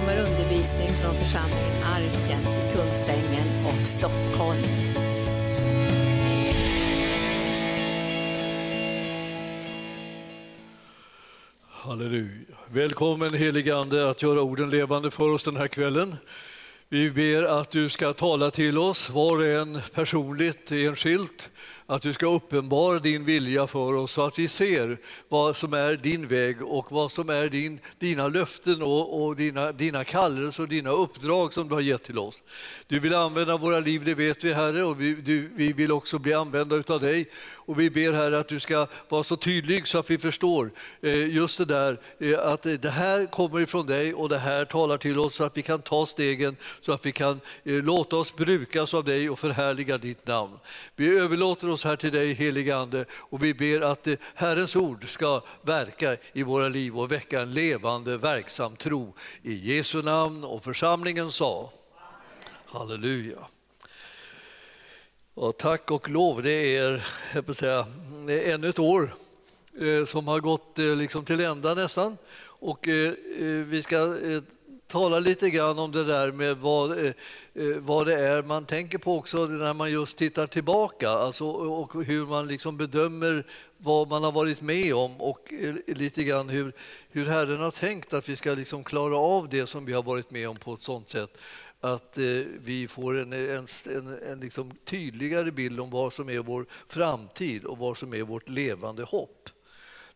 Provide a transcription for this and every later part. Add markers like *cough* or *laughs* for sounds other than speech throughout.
kommer undervisning från församlingen Arken i Kungsängen och Stockholm. Halleluja. Välkommen helige Ande att göra orden levande för oss den här kvällen. Vi ber att du ska tala till oss, var och en personligt, enskilt, att du ska uppenbara din vilja för oss så att vi ser vad som är din väg och vad som är din, dina löften och, och dina, dina kallelser och dina uppdrag som du har gett till oss. Du vill använda våra liv, det vet vi Herre, och vi, du, vi vill också bli använda av dig. Och vi ber Herre att du ska vara så tydlig så att vi förstår eh, just det där eh, att det här kommer ifrån dig och det här talar till oss så att vi kan ta stegen så att vi kan eh, låta oss brukas av dig och förhärliga ditt namn. Vi överlåter oss här till dig helige Ande och vi ber att eh, Herrens ord ska verka i våra liv och väcka en levande verksam tro. I Jesu namn och församlingen sa Halleluja. Och tack och lov, det är, jag på säga, det är ännu ett år eh, som har gått eh, liksom till ända nästan. Och vi ska tala lite grann om det där med vad, eh, eh, vad det är man tänker på också när man just tittar tillbaka alltså, och hur man liksom bedömer vad man har varit med om och eh, lite grann hur, hur Herren har tänkt att vi ska liksom klara av det som vi har varit med om på ett sånt sätt att eh, vi får en, en, en, en liksom tydligare bild om vad som är vår framtid och vad som är vårt levande hopp.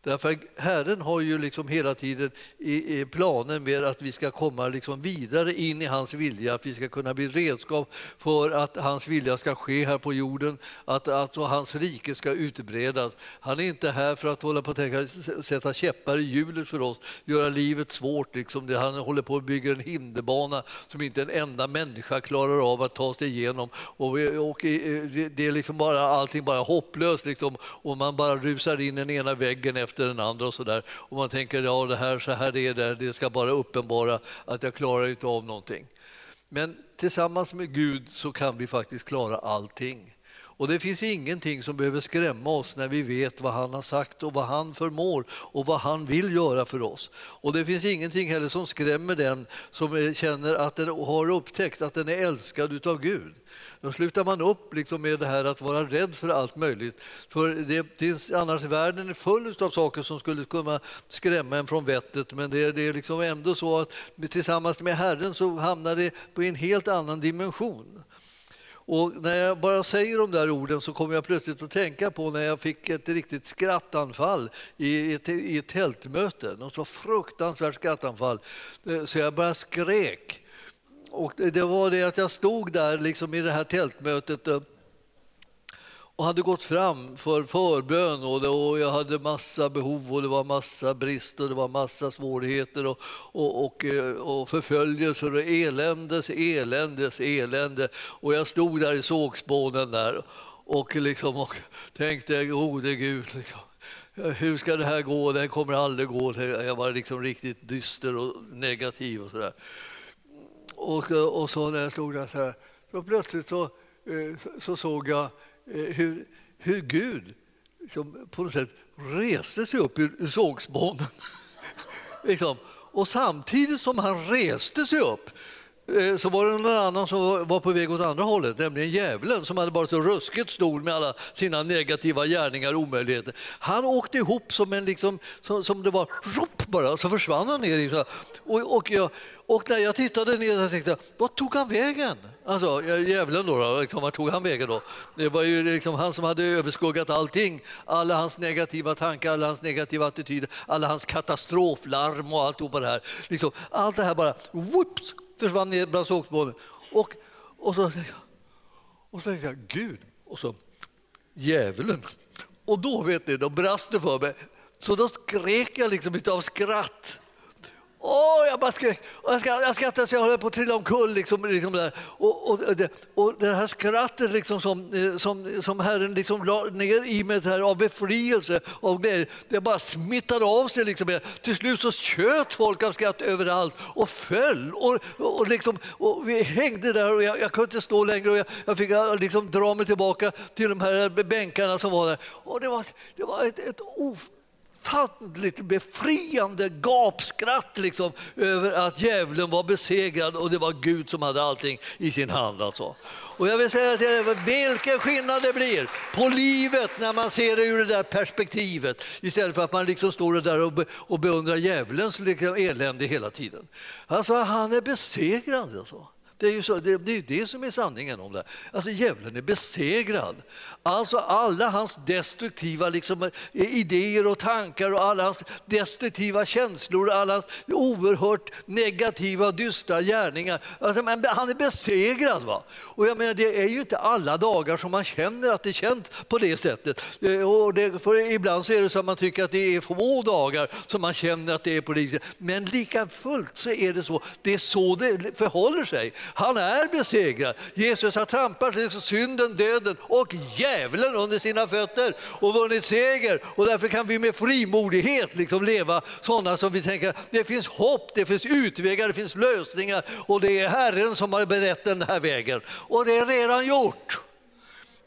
Därför Herren har ju liksom hela tiden i, i planen med att vi ska komma liksom vidare in i hans vilja, att vi ska kunna bli redskap för att hans vilja ska ske här på jorden, att alltså hans rike ska utbredas. Han är inte här för att hålla på att tänka, sätta käppar i hjulet för oss, göra livet svårt. Liksom. Han håller på att bygga en hinderbana som inte en enda människa klarar av att ta sig igenom. Och, och eh, det är liksom bara, allting bara hopplöst liksom. och man bara rusar in den ena väggen efter efter den andra och sådär. Och man tänker ja det här, så här är det, det ska bara uppenbara att jag klarar inte av någonting. Men tillsammans med Gud så kan vi faktiskt klara allting. Och det finns ingenting som behöver skrämma oss när vi vet vad han har sagt och vad han förmår och vad han vill göra för oss. Och det finns ingenting heller som skrämmer den som känner att den har upptäckt att den är älskad utav Gud. Då slutar man upp liksom med det här att vara rädd för allt möjligt. För det finns, annars världen är full av saker som skulle kunna skrämma en från vettet men det, det är liksom ändå så att tillsammans med Herren så hamnar det på en helt annan dimension. Och när jag bara säger de där orden så kommer jag plötsligt att tänka på när jag fick ett riktigt skrattanfall i ett, i ett tältmöte. Något så fruktansvärt skrattanfall eh, så jag bara skrek. Och det var det att jag stod där liksom i det här tältmötet eh, och hade gått fram för förbön och, det, och jag hade massa behov och det var massa brist och det var massa svårigheter och, och, och, eh, och förföljelser och eländes, eländes, elände. Och jag stod där i sågspånen där och, liksom, och tänkte, gode Gud, liksom, hur ska det här gå? Det kommer aldrig gå. Jag var liksom riktigt dyster och negativ och sådär. Och, och så när jag stod där så här, så plötsligt så, eh, så, såg jag Eh, hur, hur Gud som på något sätt reste sig upp ur sågspånen. *laughs* liksom. Och samtidigt som han reste sig upp Eh, så var det någon annan som var på väg åt andra hållet, nämligen djävulen som hade varit så ruskigt stor med alla sina negativa gärningar och omöjligheter. Han åkte ihop som en liksom, som, som det var, rop bara, så försvann han ner. Och, och, jag, och när jag tittade ner tänkte jag, vad tog han vägen? Alltså, djävulen då, då liksom, vart tog han vägen då? Det var ju liksom han som hade överskuggat allting. Alla hans negativa tankar, alla hans negativa attityder, alla hans katastroflarm och allt det här. Liksom, allt det här bara, whoops, försvann ner bland sågspånen. Och, och, så, och så tänkte jag, Gud, och så djävulen. Och då vet ni, då brast det för mig. Så då skrek jag liksom av skratt. Åh, jag bara skrek. Och Jag, jag skrattade så jag höll på att trilla omkull. Liksom, liksom där. Och, och, det, och det här skrattet liksom som, eh, som, som Herren liksom la ner i mig här, av befrielse, av glädje, det bara smittade av sig. Liksom. Till slut så tjöt folk av skratt överallt och föll. Och, och, liksom, och vi hängde där och jag, jag kunde inte stå längre. Och jag, jag fick eh, liksom dra mig tillbaka till de här bänkarna som var där. Och det var, det var ett, ett of ofantligt befriande gapskratt liksom, över att djävulen var besegrad och det var Gud som hade allting i sin hand. Alltså. Och jag vill säga till er, vilken skillnad det blir på livet när man ser det ur det där perspektivet istället för att man liksom står där och, be, och beundrar djävulens liksom elände hela tiden. Alltså, han är besegrad. Alltså. Det är ju så, det, det, är det som är sanningen om det. Alltså djävulen är besegrad. Alltså alla hans destruktiva liksom, idéer och tankar och alla hans destruktiva känslor, alla hans oerhört negativa och dystra gärningar. Alltså, men han är besegrad. Va? Och jag menar, det är ju inte alla dagar som man känner att det känns på det sättet. Eh, och det, för ibland så är det så att man tycker att det är få dagar som man känner att det är på det sättet. Men lika fullt så är det så. Det är så det förhåller sig. Han är besegrad. Jesus har trampat liksom synden, döden och djävulen under sina fötter och vunnit seger. Och därför kan vi med frimodighet liksom leva sådana som vi tänker det finns hopp, det finns utvägar, det finns lösningar och det är Herren som har berett den här vägen. Och det är redan gjort.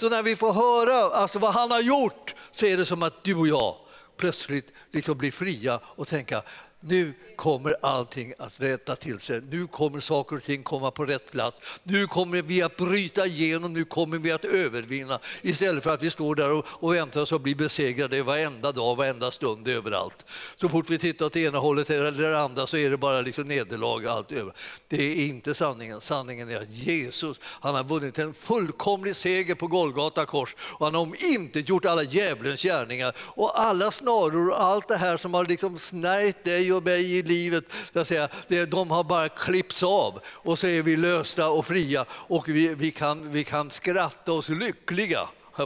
Så när vi får höra alltså vad han har gjort så är det som att du och jag plötsligt liksom blir fria och tänka nu kommer allting att rätta till sig. Nu kommer saker och ting komma på rätt plats. Nu kommer vi att bryta igenom, nu kommer vi att övervinna. Istället för att vi står där och, och väntar oss att bli besegrade varenda dag, varenda stund, överallt. Så fort vi tittar åt ena hållet eller det andra så är det bara liksom nederlag. Allt över. Det är inte sanningen. Sanningen är att Jesus han har vunnit en fullkomlig seger på Golgata kors och han har inte gjort alla djävulens gärningar och alla snaror och allt det här som har liksom snärjt dig och mig livet, jag säga, de har bara klippts av. Och så är vi lösta och fria. Och vi, vi, kan, vi kan skratta oss lyckliga *laughs*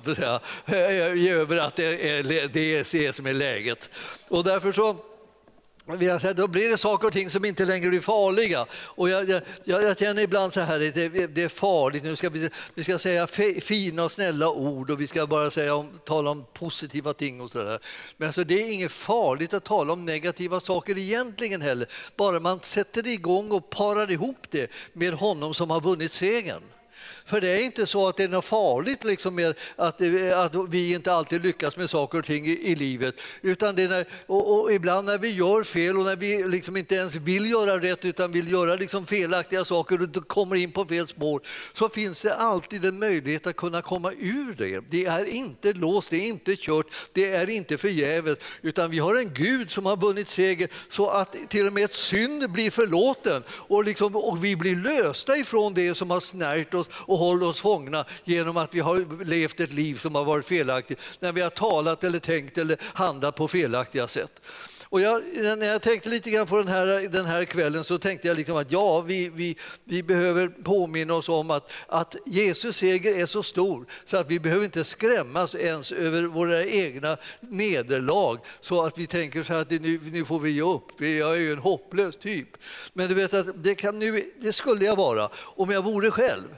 över att det är det, är det som är läget. Och därför så då blir det saker och ting som inte längre blir farliga. Och jag, jag, jag känner ibland så här, det, det är farligt, nu ska vi, vi ska säga fina och snälla ord och vi ska bara säga om, tala om positiva ting och sådär. Men alltså, det är inget farligt att tala om negativa saker egentligen heller, bara man sätter igång och parar ihop det med honom som har vunnit segern. För det är inte så att det är något farligt liksom med att, att vi inte alltid lyckas med saker och ting i, i livet. Utan det när, och, och, ibland när vi gör fel och när vi liksom inte ens vill göra rätt utan vill göra liksom felaktiga saker och kommer in på fel spår så finns det alltid en möjlighet att kunna komma ur det. Det är inte låst, det är inte kört, det är inte förgäves utan vi har en Gud som har vunnit seger så att till och med synd blir förlåten och, liksom, och vi blir lösta ifrån det som har snärjt oss och håller oss fångna genom att vi har levt ett liv som har varit felaktigt, när vi har talat eller tänkt eller handlat på felaktiga sätt. Och jag, när jag tänkte lite grann på den här, den här kvällen så tänkte jag liksom att ja, vi, vi, vi behöver påminna oss om att, att Jesus seger är så stor så att vi behöver inte skrämmas ens över våra egna nederlag så att vi tänker så att nu, nu får vi ge upp, jag är ju en hopplös typ. Men du vet att det, kan nu, det skulle jag vara om jag vore själv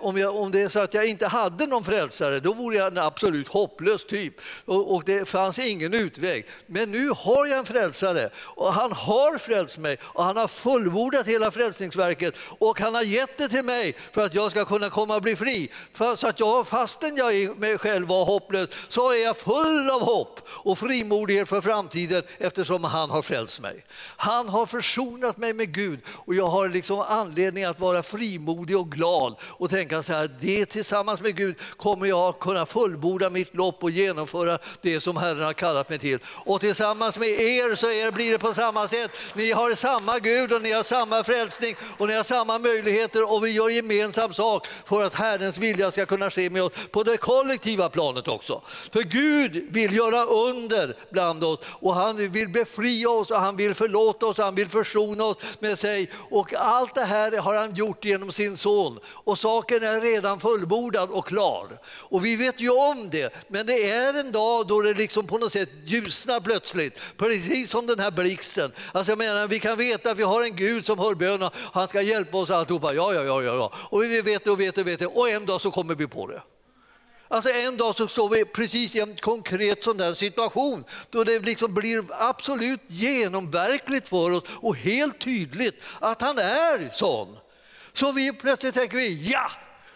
om, jag, om det är så att jag inte hade någon frälsare, då vore jag en absolut hopplös typ. Och, och, det fanns ingen utväg. Men nu har jag en frälsare och han har frälst mig och han har fullbordat hela frälsningsverket och han har gett det till mig för att jag ska kunna komma och bli fri. För, så att jag, fastän jag i mig själv var hopplös, så är jag full av hopp och frimodighet för framtiden eftersom han har frälst mig. Han har försonat mig med Gud och jag har liksom anledning att vara frimodig och glad och tänka så här, det tillsammans med Gud kommer jag kunna fullborda mitt lopp och genomföra det som Herren har kallat mig till. Och tillsammans med er så er, blir det på samma sätt. Ni har samma Gud och ni har samma frälsning och ni har samma möjligheter och vi gör gemensam sak för att Herrens vilja ska kunna ske med oss på det kollektiva planet också. För Gud vill göra under bland oss och han vill befria oss och han vill förlåta oss, han vill försona oss med sig och allt det här har han gjort genom sin son. Och saken är redan fullbordad och klar. Och vi vet ju om det, men det är en dag då det liksom på något sätt ljusnar plötsligt. Precis Precis som den här blixten. Alltså jag menar, vi kan veta att vi har en Gud som hör bönerna, han ska hjälpa oss alltihopa. Ja, ja, ja, ja. Och vi vet det och vet det och vet det. Och en dag så kommer vi på det. Alltså en dag så står vi precis i en konkret sån där situation då det liksom blir absolut genomverkligt för oss och helt tydligt att han är sån. Så vi plötsligt tänker vi, ja,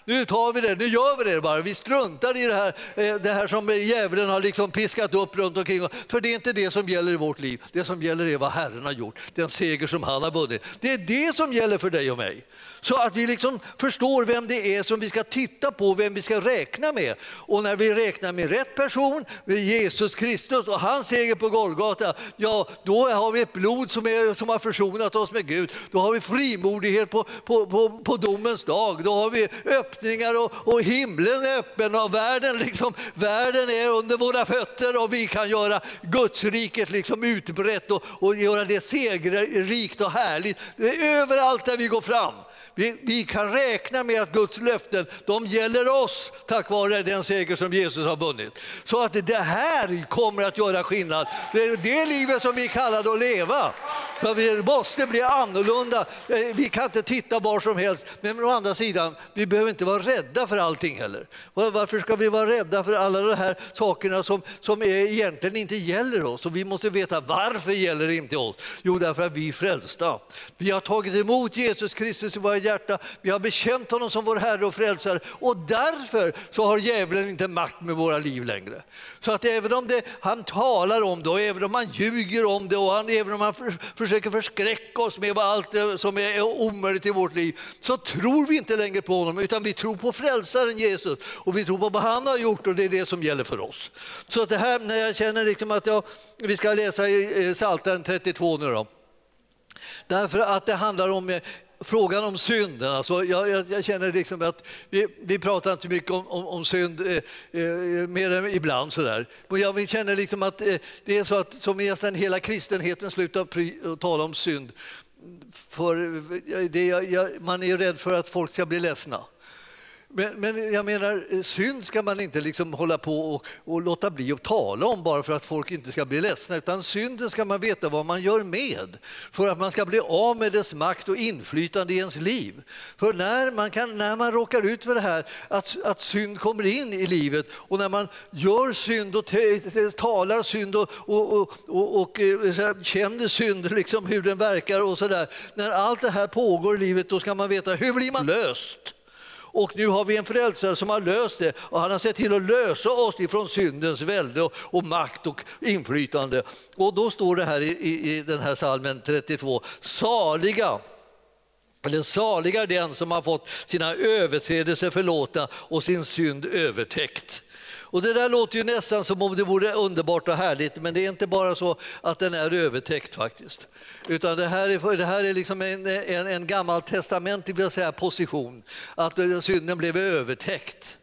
nu tar vi det, nu gör vi det bara. Vi struntar i det här, eh, det här som djävulen har liksom piskat upp runt omkring. För det är inte det som gäller i vårt liv. Det som gäller är vad Herren har gjort, den seger som han har vunnit. Det är det som gäller för dig och mig. Så att vi liksom förstår vem det är som vi ska titta på, vem vi ska räkna med. Och när vi räknar med rätt person, med Jesus Kristus och hans seger på Golgata, ja då har vi ett blod som, är, som har försonat oss med Gud. Då har vi frimodighet på, på, på, på domens dag. Då har vi öppningar och, och himlen är öppen och världen, liksom, världen är under våra fötter och vi kan göra Gudsriket liksom utbrett och, och göra det segerrikt och härligt överallt där vi går fram. Vi, vi, kan räkna med att Guds löften de gäller oss tack vare den seger som Jesus har vunnit. Så att det här kommer att göra skillnad. Det är det livet som vi kallar att leva. För vi måste bli annorlunda. Eh, vi kan inte titta var som helst. Men å andra sidan, vi behöver inte vara rädda för allting heller. Varför ska vi vara rädda för alla de här sakerna som, som är, egentligen inte gäller oss? Och vi måste veta varför gäller det inte oss? Jo, därför att vi är frälsta. Vi har tagit emot Jesus Kristus i våra hjärta. Vi har bekänt honom som vår Herre och Frälsare och därför så har djävulen inte makt med våra liv längre. Så att även om det, han talar om det och även om han ljuger om det och han, även om han för, försöker förskräcka oss med allt som är omöjligt i vårt liv så tror vi inte längre på honom utan vi tror på frälsaren Jesus och vi tror på vad han har gjort och det är det som gäller för oss. Så att det här när jag känner liksom att jag, vi ska läsa i Psaltaren 32 nu då. Därför att det handlar om eh, frågan om synden. Alltså jag, jag, jag känner liksom att vi, vi pratar inte mycket om, om, om synd, eh, eh, mer än ibland. Sådär. Men jag känner liksom att eh, det är så att som nästan hela kristenheten slutar tala om synd. För det, man är rädd för att folk ska bli ledsna. Men, men, jag menar, eh, synd ska man inte liksom hålla på och, och, låta bli att tala om bara för att folk inte ska bli ledsna. Utan synden ska man veta vad man gör med för att man ska bli av med dess makt och inflytande i ens liv. För när man, kan, när man råkar ut för det här att, att synd kommer in i livet och när man gör synd och talar synd och, och, och, och eh, känner synd, liksom hur den verkar och sådär. När allt det här pågår i livet då ska man veta hur blir man löst? Och nu har vi en frälsare som har löst det och han har sett till att lösa oss ifrån syndens välde och, och makt och inflytande. Och då står det här i, i, i den här salmen 32, saliga eller saliga den som har fått sina överträdelser förlåtna och sin synd övertäckt. Och det där låter ju nästan som om det vore underbart och härligt, men det är inte bara så att den är övertäckt faktiskt. Utan det här är, det här är liksom en, en, en gammal testamentlig vill säga, position, att synden blev övertäckt.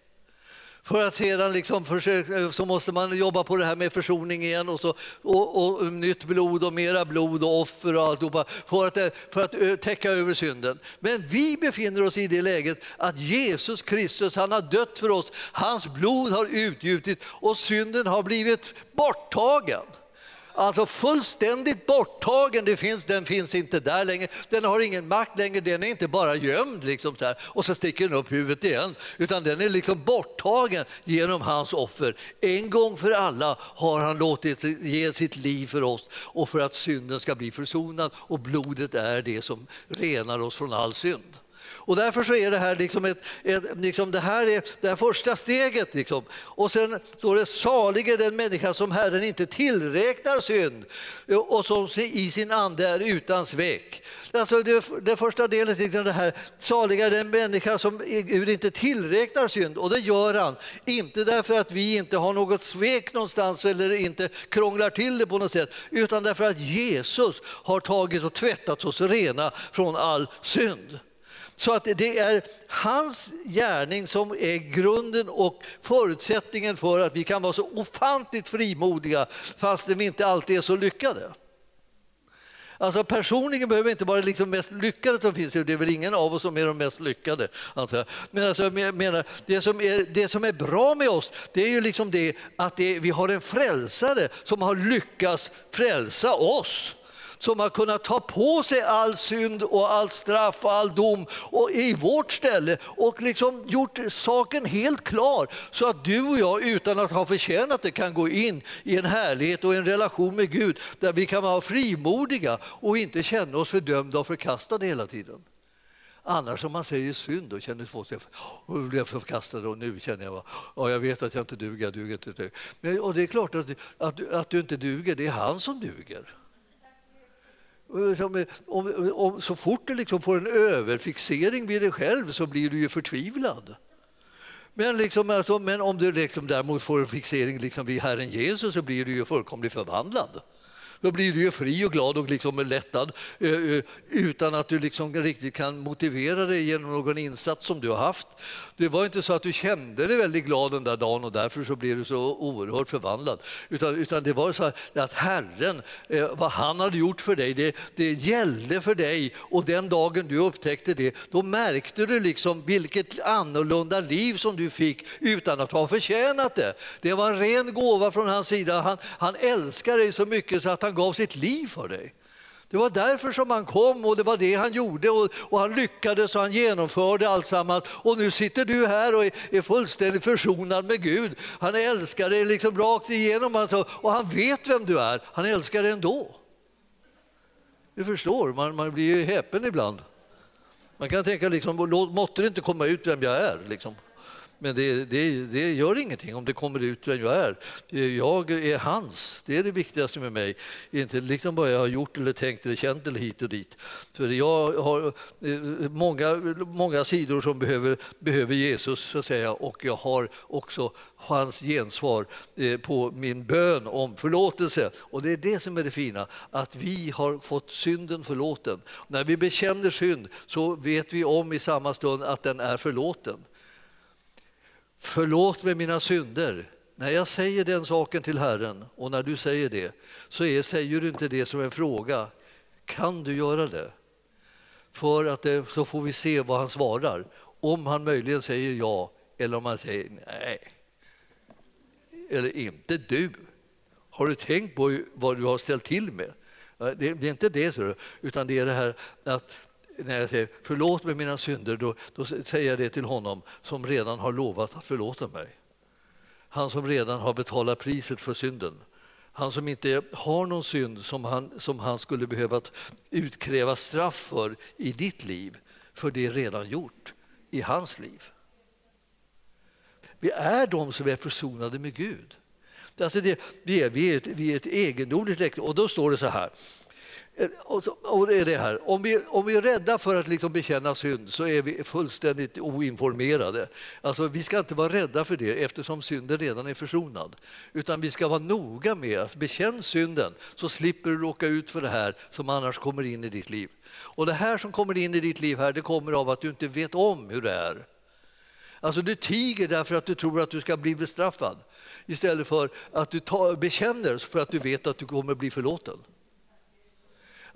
För att sedan liksom försöka, eh, så måste man jobba på det här med försoning igen och, så, och, och nytt blod och mera blod och offer och alltihopa för att, eh, för att eh, täcka över synden. Men vi befinner oss i det läget att Jesus Kristus han har dött för oss. Hans blod har utgjutit och synden har blivit borttagen. Alltså fullständigt borttagen, det finns, den finns inte där längre. Den har ingen makt längre, den är inte bara gömd liksom så här, och så sticker den upp huvudet igen. Utan den är liksom borttagen genom hans offer. En gång för alla har han låtit ge sitt liv för oss och för att synden ska bli försonad och blodet är det som renar oss från all synd. Och därför så är det här liksom ett, ett liksom det här är det här första steget. Liksom. Och sen står det salig är den människa som Herren inte tillräknar synd och som i sin ande är utan svek. Alltså det, det första delen liksom det här, saliga den människa som Gud inte tillräknar synd och det gör han. Inte därför att vi inte har något svek någonstans eller inte krånglar till det på något sätt utan därför att Jesus har tagit och tvättat oss rena från all synd. Så att det är hans gärning som är grunden och förutsättningen för att vi kan vara så ofantligt frimodiga fast vi inte alltid är så lyckade. Alltså personligen behöver vi inte vara liksom mest lyckade som finns, det är väl ingen av oss som är de mest lyckade. Men alltså, jag menar, det, som är, det som är bra med oss det är ju liksom det att det, vi har en frälsare som har lyckats frälsa oss som har kunnat ta på sig all synd och all straff och all dom och i vårt ställe och liksom gjort saken helt klar så att du och jag utan att ha förtjänat det kan gå in i en härlighet och en relation med Gud där vi kan vara frimodiga och inte känna oss fördömda och förkastade hela tiden. Annars om man säger synd då känner folk sig och blir och nu känner jag ja, jag vet att jag inte duger, jag duger inte. Men, och det är klart att, att, att du inte duger, det är han som duger. Eh, om, om, så fort du liksom får en överfixering vid dig själv så blir du ju förtvivlad. Men, liksom, alltså, men om du liksom däremot får en fixering liksom vid Herren Jesus så blir du ju fullkomligt förvandlad. Då blir du ju fri och glad och liksom lättad eh, eh, utan att du liksom riktigt kan motivera dig genom någon insats som du har haft. Det var inte så att du kände dig väldigt glad den där dagen och därför så blev du så oerhört förvandlad. Utan, utan det var så att Herren, eh, vad han hade gjort för dig, det, det gällde för dig och den dagen du upptäckte det, då märkte du liksom vilket annorlunda liv som du fick utan att ha förtjänat det. Det var en ren gåva från hans sida. Han, han älskar dig så mycket så att han gav sitt liv för dig. Det var därför som han kom och det var det han gjorde och, och han lyckades och han genomförde alltsammans. Och nu sitter du här och är, är fullständigt försonad med Gud. Han älskar dig liksom rakt igenom alltså, och han vet vem du är. Han älskar dig ändå. Du förstår, man, man blir ju häpen ibland. Man kan tänka liksom, måtte det inte komma ut vem jag är. Liksom. Men det, det, det, gör ingenting om det kommer ut vem jag är. Jag är hans. Det är det viktigaste med mig. Inte liksom vad jag har gjort eller tänkt eller känt eller hit och dit. För jag har eh, många, många sidor som behöver, behöver Jesus så att säga, och jag har också hans gensvar eh, på min bön om förlåtelse. Och det är det som är det fina, att vi har fått synden förlåten. När vi bekänner synd så vet vi om i samma stund att den är förlåten. Förlåt mig mina synder. När jag säger den saken till Herren och när du säger det så är, säger du inte det som en fråga. Kan du göra det? För att det, så får vi se vad han svarar. Om han möjligen säger ja eller om han säger nej. Eller inte du. Har du tänkt på vad du har ställt till med? Det, det är inte det, utan det är det här att när jag säger förlåt mig mina synder, då, då säger jag det till honom som redan har lovat att förlåta mig. Han som redan har betalat priset för synden. Han som inte har någon synd som han, som han skulle behöva utkräva straff för i ditt liv, för det är redan gjort i hans liv. Vi är de som är försonade med Gud. Alltså det, vi, är, vi, är ett, vi är ett egendomligt läkte. Och då står det så här, och, så, och det är det här. Om, vi, om vi är rädda för att liksom bekänna synd så är vi fullständigt oinformerade. Alltså, vi ska inte vara rädda för det eftersom synden redan är försonad. Utan vi ska vara noga med att bekänna synden så slipper du råka ut för det här som annars kommer in i ditt liv. Och det här som kommer in i ditt liv här, det kommer av att du inte vet om hur det är. Alltså du tiger därför att du tror att du ska bli bestraffad istället för att du ta, bekänner för att du vet att du kommer bli förlåten.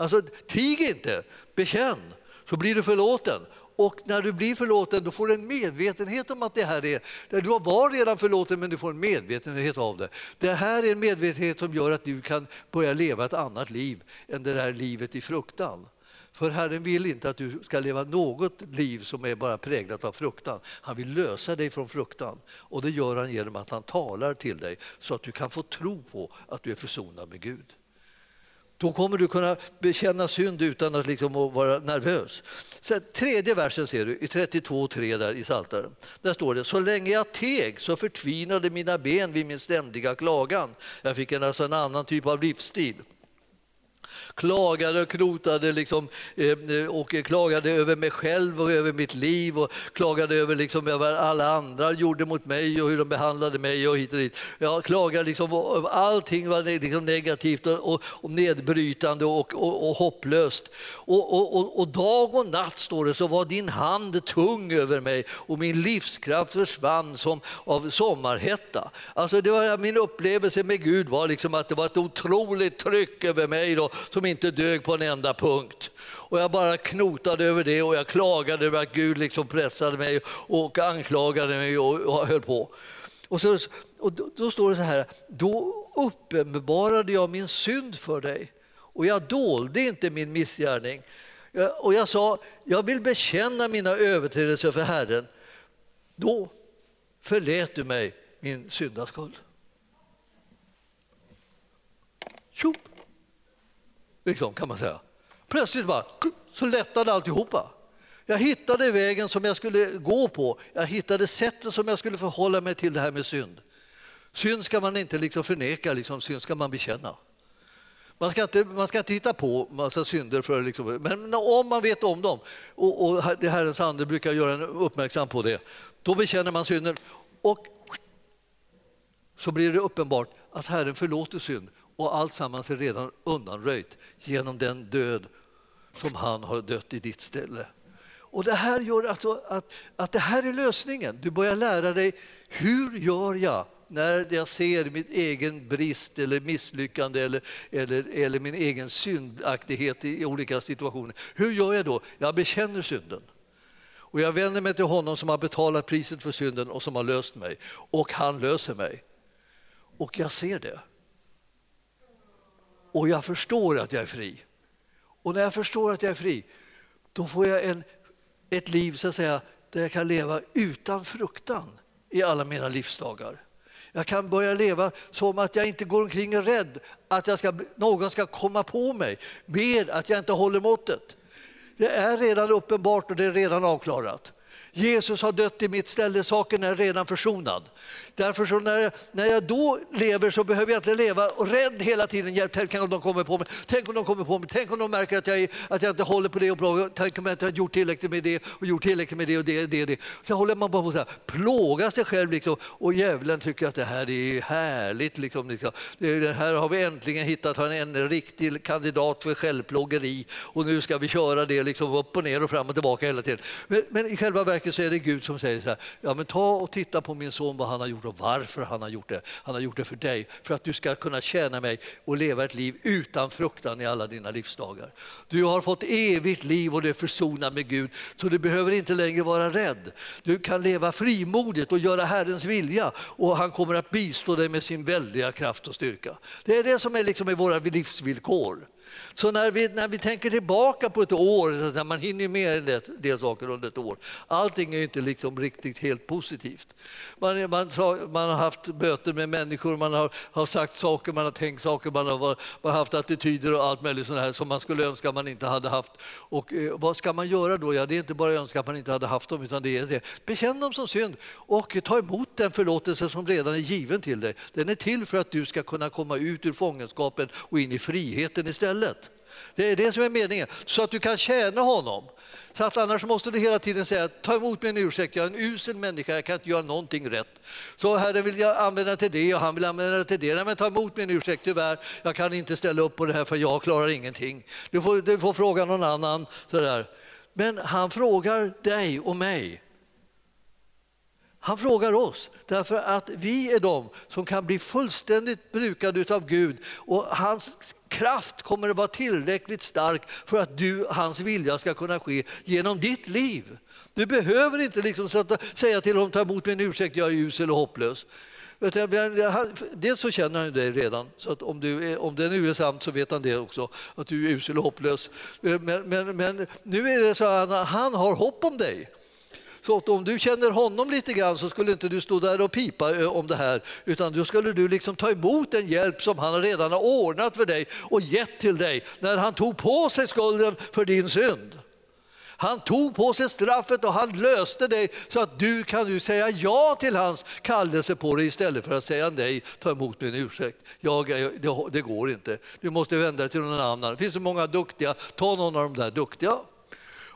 Alltså, tig inte, bekänn, så blir du förlåten. Och när du blir förlåten då får du en medvetenhet om att det här är... Du var redan förlåten men du får en medvetenhet av det. Det här är en medvetenhet som gör att du kan börja leva ett annat liv än det där livet i fruktan. För Herren vill inte att du ska leva något liv som är bara präglat av fruktan. Han vill lösa dig från fruktan och det gör han genom att han talar till dig så att du kan få tro på att du är försonad med Gud. Då kommer du kunna bekänna synd utan att liksom vara nervös. Så tredje versen ser du i 32.3 där i Psaltaren. Där står det, så länge jag teg så förtvinade mina ben vid min ständiga klagan. Jag fick en, alltså en annan typ av livsstil klagade och knotade liksom, eh, eh, och klagade över mig själv och över mitt liv och klagade över liksom vad alla andra gjorde mot mig och hur de behandlade mig och hit och dit. Jag klagade liksom, allting var liksom negativt och, och, och nedbrytande och, och, och hopplöst. Och, och, dag och natt, står det, så var din hand tung över mig och min livskraft försvann som av sommarhetta. Alltså det var, min upplevelse med Gud var liksom att det var ett otroligt tryck över mig då, som inte dög på en enda punkt. Och jag bara knotade över det och jag klagade över att Gud liksom pressade mig och anklagade mig och, höll på. Och, så, och då, då står det så här, då uppenbarade jag min synd för dig och jag dolde inte min missgärning. Och jag sa, jag vill bekänna mina överträdelser för Herren. Då förlät du mig min syndaskuld. Tjopp! Liksom, kan man säga. Plötsligt bara, så lättade alltihopa. Jag hittade vägen som jag skulle gå på. Jag hittade sättet som jag skulle förhålla mig till det här med synd. Synd ska man inte liksom förneka, liksom, synd ska man bekänna. Man ska inte, man ska inte hitta på massa synder, för liksom, men om man vet om dem, och, och det Herrens ande brukar göra en uppmärksam på det, då bekänner man synden och så blir det uppenbart att Herren förlåter synd och allt sammans är redan undanröjt genom den död som han har dött i ditt ställe. Och Det här gör alltså att, att det här är lösningen. Du börjar lära dig hur gör jag när jag ser min egen brist eller misslyckande eller, eller, eller min egen syndaktighet i olika situationer. Hur gör jag då? Jag bekänner synden. Och jag vänder mig till honom som har betalat priset för synden och som har löst mig. Och han löser mig. Och jag ser det. Och jag förstår att jag är fri. Och när jag förstår att jag är fri, då får jag en, ett liv så att säga, där jag kan leva utan fruktan i alla mina livsdagar. Jag kan börja leva som att jag inte går omkring och är rädd att jag ska, någon ska komma på mig med att jag inte håller måttet. Det är redan uppenbart och det är redan avklarat. Jesus har dött i mitt ställe, saken är redan försonad. Därför så när, när jag då lever så behöver jag inte leva och rädd hela tiden. Tänk om de kommer på mig, tänk om de kommer på mig, tänk om de märker att jag, att jag inte håller på det och bra, tänk om jag inte har gjort tillräckligt med det och gjort tillräckligt med det och det. det, det. Så håller man bara på att plåga sig själv liksom, och djävulen tycker att det här är härligt. Liksom, liksom. Det här har vi äntligen hittat en, en riktig kandidat för självplågeri och nu ska vi köra det liksom upp och ner och fram och tillbaka hela tiden. Men, men i själva verket så är det Gud som säger så här, ja men ta och titta på min son vad han har gjort och varför han har gjort det. Han har gjort det för dig, för att du ska kunna tjäna mig och leva ett liv utan fruktan i alla dina livsdagar. Du har fått evigt liv och du är försonad med Gud, så du behöver inte längre vara rädd. Du kan leva frimodigt och göra Herrens vilja och han kommer att bistå dig med sin väldiga kraft och styrka. Det är det som är liksom våra livsvillkor. Så när vi, när vi tänker tillbaka på ett år, så man hinner med en del, saker under ett år. Allting är inte liksom riktigt helt positivt. Man, man, man har haft möten med människor, man har, har sagt saker, man har tänkt saker, man har, man har haft attityder och allt möjligt sånt här som man skulle önska man inte hade haft. Och eh, vad ska man göra då? Ja, det är inte bara önska att man inte hade haft dem, utan det är det. Bekänn dem som synd och ta emot den förlåtelse som redan är given till dig. Den är till för att du ska kunna komma ut ur fångenskapen och in i friheten istället. Det är det som är meningen, så att du kan tjäna honom. Så att annars måste du hela tiden säga, ta emot min ursäkt, jag är en usel människa, jag kan inte göra någonting rätt. Så Herren vill jag använda till det och han vill använda det till det. Nej, men ta emot min ursäkt, tyvärr, jag kan inte ställa upp på det här för jag klarar ingenting. Du får, du får fråga någon annan. Sådär. Men han frågar dig och mig. Han frågar oss därför att vi är de som kan bli fullständigt brukade av Gud och hans kraft kommer att vara tillräckligt stark för att du, hans vilja ska kunna ske genom ditt liv. Du behöver inte liksom säga till honom, ta emot min ursäkt, jag är usel och hopplös. Dels så känner han dig redan, så att om, du är, om det nu är sant så vet han det också, att du är usel och hopplös. Eh, men, men, men nu är det så att han har hopp om dig. Så att om du känner honom lite grann så skulle inte du stå där och pipa eh, om det här utan då skulle du liksom ta emot den hjälp som han redan har ordnat för dig och gett till dig när han tog på sig skulden för din synd. Han tog på sig straffet och han löste dig så att du kan nu säga ja till hans kallelse på dig istället för att säga nej, ta emot min ursäkt. Jag, det, det går inte, du måste vända dig till någon annan. Det finns så många duktiga, ta någon av de där duktiga.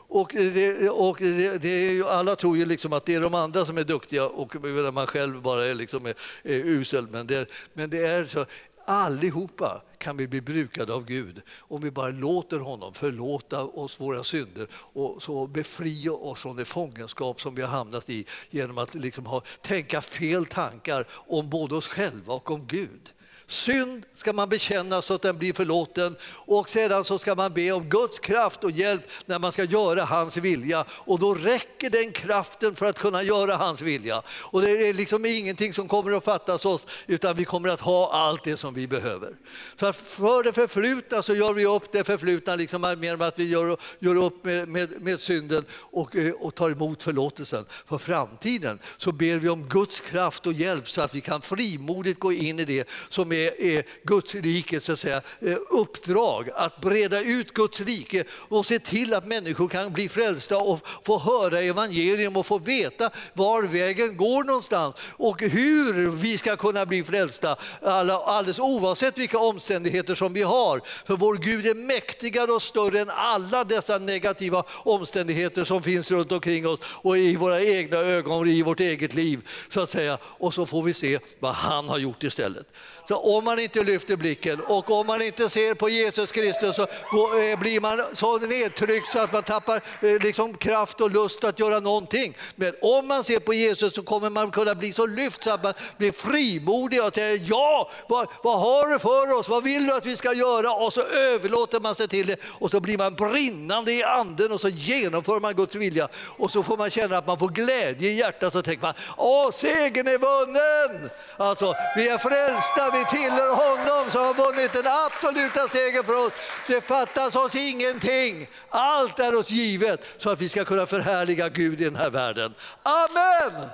Och, det, och det, det är ju, alla tror ju liksom att det är de andra som är duktiga och man själv bara är, liksom är, är usel. Men det, men det är så, allihopa kan vi bli brukade av Gud om vi bara låter honom förlåta oss våra synder och så befria oss från det fångenskap som vi har hamnat i genom att liksom ha, tänka fel tankar om både oss själva och om Gud. Synd ska man bekänna så att den blir förlåten och sedan så ska man be om Guds kraft och hjälp när man ska göra hans vilja och då räcker den kraften för att kunna göra hans vilja. Och det är liksom ingenting som kommer att fattas oss utan vi kommer att ha allt det som vi behöver. Så för det förflutna så gör vi upp det förflutna liksom genom att vi gör, gör upp med, med, med synden och, och tar emot förlåtelsen. För framtiden så ber vi om Guds kraft och hjälp så att vi kan frimodigt gå in i det som det eh, är Guds rike, så att säga, eh, uppdrag att breda ut Guds rike och se till att människor kan bli frälsta och få höra evangelium och få veta var vägen går någonstans och hur vi ska kunna bli frälsta alldeles oavsett vilka omständigheter som vi har. För vår Gud är mäktigare och större än alla dessa negativa omständigheter som finns runt omkring oss och i våra egna ögon och i vårt eget liv. så att säga. Och så får vi se vad han har gjort istället. Så om man inte lyfter blicken och om man inte ser på Jesus Kristus så eh, blir man så nedtryckt så att man tappar eh, liksom kraft och lust att göra någonting. Men om man ser på Jesus så kommer man kunna bli så lyft så att man blir frimodig och säger ja, vad, vad har du för oss? Vad vill du att vi ska göra? Och så överlåter man sig till det och så blir man brinnande i anden och så genomför man Guds vilja och så får man känna att man får glädje i hjärtat och tänker man, åh segern är vunnen! Alltså, vi är frälsta, vi tillhör honom som har vunnit den absoluta segern för oss. Det fattas oss ingenting. Allt är oss givet så att vi ska kunna förhärliga Gud i den här världen. Amen!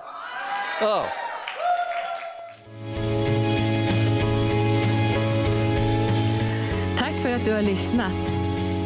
Ja. Tack för att du har lyssnat.